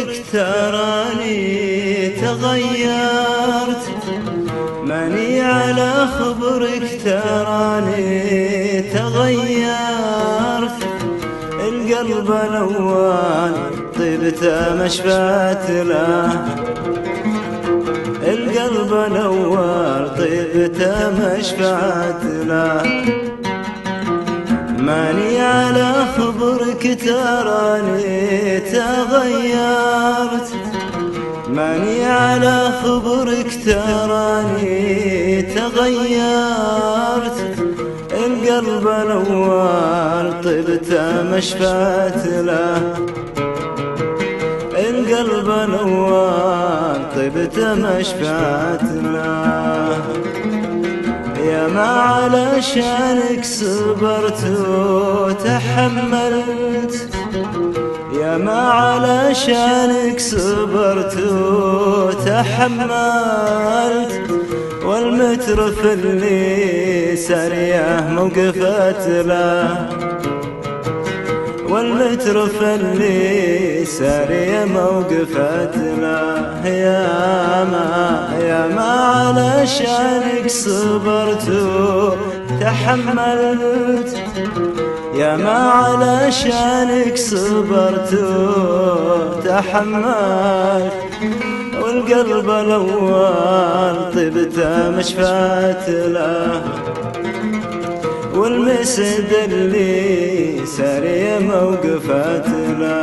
خبرك تراني تغيرت. ماني على خبرك تراني تغيرت. القلب الأول طيبته مشفات له القلب الأول طيبته مشفعت له ماني على خبرك تراني تغيرت. ماني على خبرك تراني تغيرت. القلب الأول طبته مشفات له القلب الأول طبته مشفات له يا ما علشانك صبرت وتحملت. ما علشانك صبرت وتحملت والمترف اللي سريع موقفت له. والمترف اللي سريع موقفت له. يا ما يا ما علشانك صبرت وتحملت يا ما علشانك صبرت وتحملت والقلب الأول طبته مشفات له والمسد اللي سري موقفات له